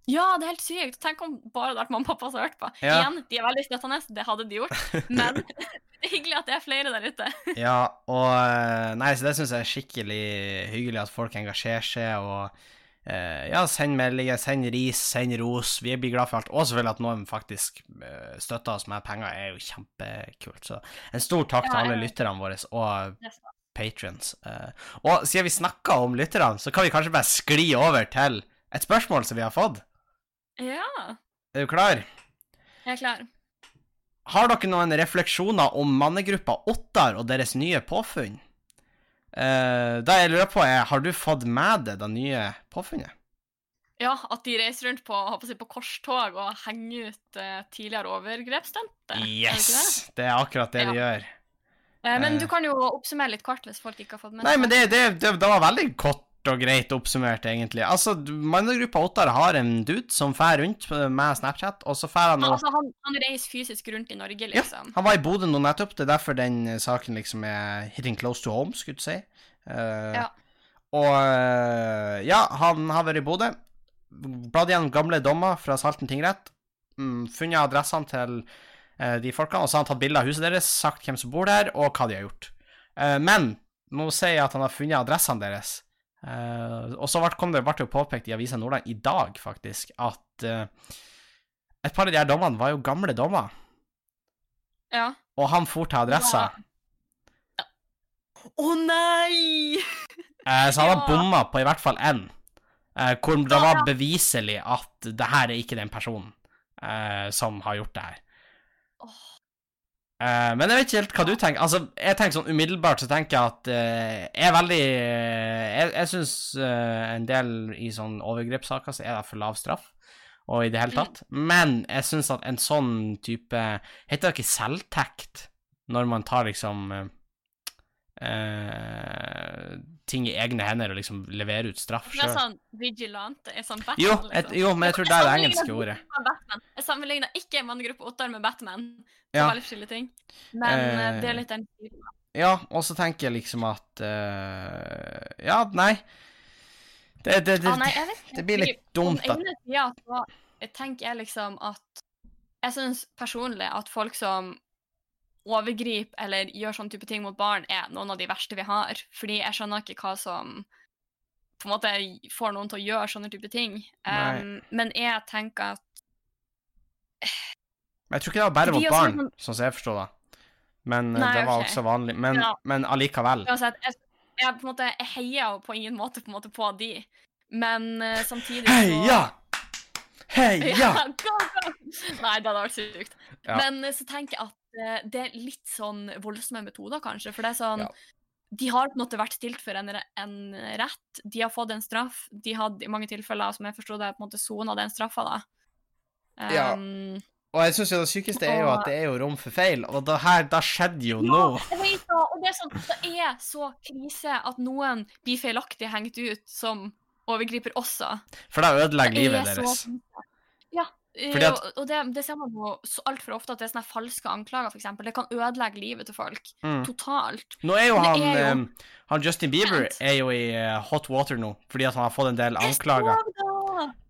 Ja, det er helt sykt. Tenk om bare det hadde vært mamma og pappa som hørte på. Ja. Igjen, de er veldig støttende, det hadde de gjort. Men det er hyggelig at det er flere der ute. Ja, og eh, Nei, så det syns jeg er skikkelig hyggelig at folk engasjerer seg, og eh, ja, send meldinger, send ris, send ros. Vi blir glad for alt. Og selvfølgelig at noen faktisk eh, støtter oss med penger, er jo kjempekult. Så en stor takk til alle lytterne våre, og patrons. Eh, og siden vi snakka om lytterne, så kan vi kanskje bare skli over til et spørsmål som vi har fått. Ja, Er du klar? jeg er klar. Har dere noen refleksjoner om mannegruppa Ottar og deres nye påfunn? Uh, da jeg lurer på er, Har du fått med deg det nye påfunnet? Ja, at de reiser rundt på, på, på korstog og henger ut uh, tidligere overgrepsdømte. Er det det? Yes! Det er akkurat det de gjør. Uh, men Eh. du kan jo oppsummere litt kort hvis folk ikke har fått med Nei, men det, det, det, det var veldig kort og greit oppsummert, egentlig. Altså, mannegruppa Ottar har en dude som fær rundt med Snapchat, og så fær han og altså, han, han reiser fysisk rundt i Norge, Ja, liksom. han var i Bodø nå nettopp, det er derfor den eh, saken liksom er hitting close to home, skulle du si. Uh, Ja. Og eh, ja, han har vært i Bodø, bladd gjennom gamle dommer fra Salten tingrett, mm, funnet adressene til uh, de folkene, og så har han tatt bilde av huset deres, sagt hvem som bor der, og hva de har gjort. Uh, men nå sier jeg at han har funnet adressene deres. Eh, og så ble, kom det, jo påpekt i Avisa Nordland i dag, faktisk, at eh, et par av de her dommene var jo gamle dommer. Ja. Og han for til adressa. Å nei! Eh, så han har Ja. bomma på i hvert fall én, hvor det var beviselig at det her er ikke den personen som har gjort det her. Åh. Eh, men jeg vet ikke helt hva du tenker. Altså, jeg tenker sånn Umiddelbart så tenker jeg at uh, jeg er veldig uh, Jeg, jeg syns en del i sånn overgrepssaker så er det for lav straff, og i det hele Mm. tatt. Men jeg syns at en sånn type Heter det ikke selvtekt? når man tar liksom ting i egne hender og liksom levere ut straff sjøl. sånn vigilante er sånn Batman, Jo, et, jo, men jeg tror det er det engelske ordet. Jeg sammenligner ikke mannegruppe Ottar med Batman. Det Ja. er veldig forskjellige ting. Men eh, Eh, det er litt den. Ja, og så tenker jeg liksom at uh, Ja, nei. Det, det, det, Ah, nei, det blir litt dumt at ja, så tenker jeg liksom at Jeg syns personlig at folk som overgriper eller gjør sånn type ting mot barn, er noen av de verste vi har. Fordi jeg skjønner ikke hva som på en måte får noen til å gjøre sånne type ting. Um, men jeg tenker at Men jeg tror ikke det var bare mot barn, sånn- sånn som jeg forstår det. Men eh, Nei, det var okay. også vanlig. Men, Ja. men allikevel. Uansett, jeg, jeg, på en måte, jeg heier jo på ingen måte på, en måte på de, men uh, samtidig så Heia! Heia! Ja! Nei, det hadde vært sykt. Ja. Men eh, så tenker jeg at det er litt sånn voldsomme metoder, kanskje. For det er sånn Ja. De har på en måte vært stilt for en, en rett. De har fått en straff. De hadde i mange tilfeller, som jeg forsto det, på en måte sona den straffa, da. Ja. Um, Og jeg syns jo det sykeste er jo at det er jo rom for feil, og det her, det skjedde jo nå. Jeg vet og det er, sånn, det er så krise at noen blir feilaktig hengt ut som overgriper også. For det ødelegger er livet deres. Så... Ja. Eh, at- og og det, det ser man jo så altfor ofte, at det er sånne falske anklager, f.eks. Det kan ødelegge livet til folk Mm. totalt. Nå er jo han, er jo- eh, han Justin Bieber er jo i eh, hot water nå, fordi at han har fått en del anklager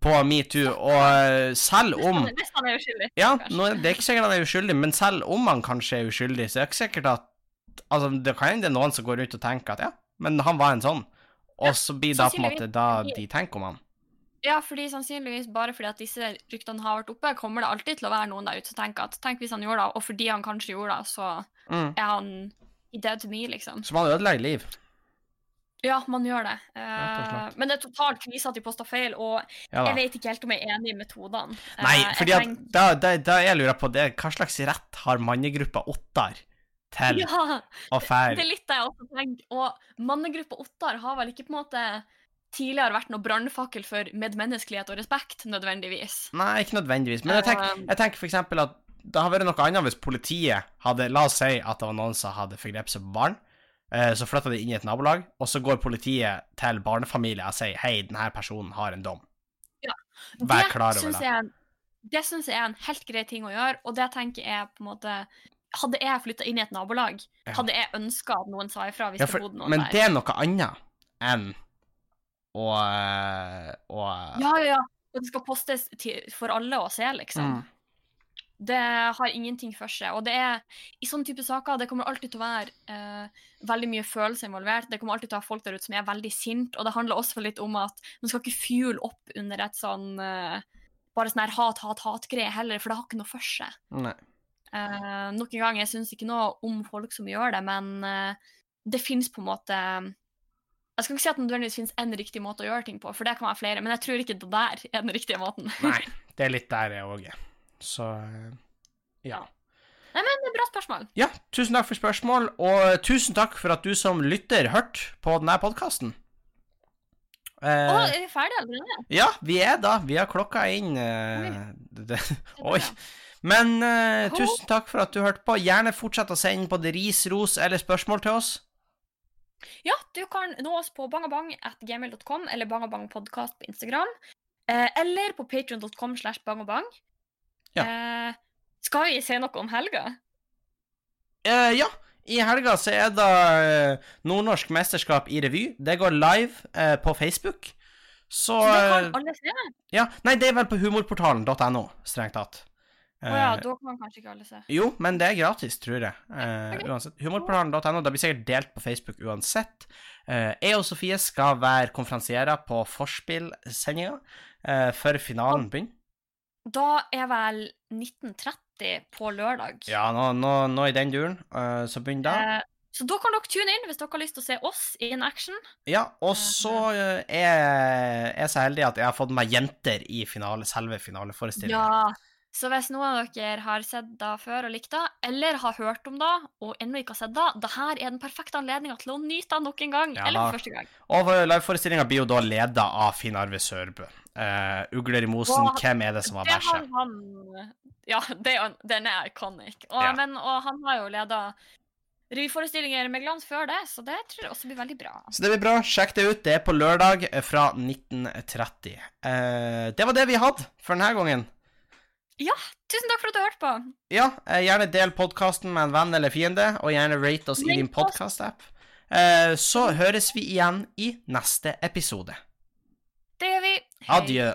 på metoo, og eh, selv om hvis han er uskyldig. Ja, nå, det er ikke sikkert han er uskyldig, men selv om han kanskje er uskyldig, så er det ikke sikkert at Altså, det kan hende det er noen som går ut og tenker at ja, men han var en sånn, og så blir det på en måte da de tenker om han. Ja, fordi sannsynligvis bare fordi at disse ryktene har vært oppe, kommer det alltid til å være noen der ute som tenker at tenk hvis han gjorde det, og fordi han kanskje gjorde det, så Mm. er han i dead me, liksom. Så man ødelegger liv. Ja, man gjør det. Uh, og Eh, men det er totalt krise at de posta feil, og Ja jeg vet ikke helt om jeg er enig i metodene. Uh, Nei, fordi at da, da, da jeg lurer på det, hva slags rett har mannegruppa Ottar til Ja, å det er litt det jeg også tenker. Og mannegruppa Ottar har vel ikke på en måte tidligere vært noe brannfakkel for medmenneskelighet og respekt, nødvendigvis. Nei, ikke nødvendigvis, men jeg tenker, Um, jeg tenker for eksempel at det hadde vært noe annet hvis politiet hadde La oss si at det var noen som hadde forgrepet seg på barn. eh, Så flytta de inn i et nabolag, og så går politiet til barnefamilier og sier hei, denne personen har en dom. Vær klar over det. jeg Det syns jeg er en helt grei ting å gjøre, og det tenker jeg på en måte Hadde jeg flytta inn i et nabolag, Ja. hadde jeg ønska at noen sa ifra hvis Ja, det bodde noen men der. det er noe annet enn å og Ja, ja, ja. Og det skal postes til, for alle å se, liksom. Mm. Det har ingenting for seg. Og det er i sånne type saker det kommer alltid til å være eh, veldig mye følelser involvert. Det kommer alltid til å være folk der ute som er veldig sinte, og det handler også litt om at man skal ikke fuel opp under et sånn eh, bare sånn her hat, hat, hat-greie heller, for det har ikke noe for seg. Nei. Eh, nok en gang, jeg syns ikke noe om folk som gjør det, men eh, det fins på en måte Jeg skal ikke si at det nødvendigvis fins én riktig måte å gjøre ting på, for det kan være flere, men jeg tror ikke det der er den riktige måten. Nei, det er litt der jeg òg er. Så eh, ja. Nei, men det er bra spørsmål. Ja, tusen takk for spørsmål, og tusen takk for at du som lytter hørte på denne podkasten. Eh, er vi ferdige allerede? ja, vi er da. Vi har klokka inn eh, det, Oi. Men eh, tusen takk for at du hørte på. Gjerne fortsett å sende både ris, ros eller spørsmål til oss. Ja, du kan nå oss på bangabang.gmail.com eller bangabangpodkast på Instagram. Eh, eller på patreon.com slash bangabang. Ja. Eh, skal vi si noe om helga? Eh, ja, i helga så er det eh, Nordnorsk mesterskap i revy. Det går live eh, på Facebook. Så, Så det kan eh, alle se? Ja, nei, det er vel på humorportalen.no, strengt tatt. Å ja, Eh, da kan kanskje ikke alle se. Jo, men det er gratis, tror jeg. Uh, okay. uansett. Humorportalen.no. Det blir sikkert delt på Facebook uansett. Uh, jeg og Sofie skal være konferansierer på Forspill-sendinga eh, før finalen begynner. Da er vel 1930 på lørdag. Ja, nå, nå, nå i den duren, så begynner da. Så da kan dere tune inn hvis dere har lyst til å se oss in action. Ja, og så er jeg så heldig at jeg har fått meg jenter i finale, selve finaleforestillinga. Ja. Så hvis noen av dere har sett det før og likt det, eller har hørt om det og ennå ikke har sett det, det her er den perfekte anledninga til å nyte det nok en gang. Ja eller for første gang. Og liveforestillinga blir jo da leda av Finn Arve Sørbø. Uh, Ugler i mosen, Og hvem er det som var han Ja, det, den er iconic. Og, Ja. men, og han har jo leda revyforestillinger med glans før det, så det tror jeg også blir veldig bra. Så det blir bra. Sjekk det ut. Det er på lørdag eh, fra 1930. Uh, det var det vi hadde for denne gangen. Tusen takk for at du hørte på. Ja, eh, gjerne del podkasten med en venn eller fiende, og gjerne rate oss i din podkast-app. Eh, så høres vi igjen i neste episode. Det gjør vi. Hei. Adjø.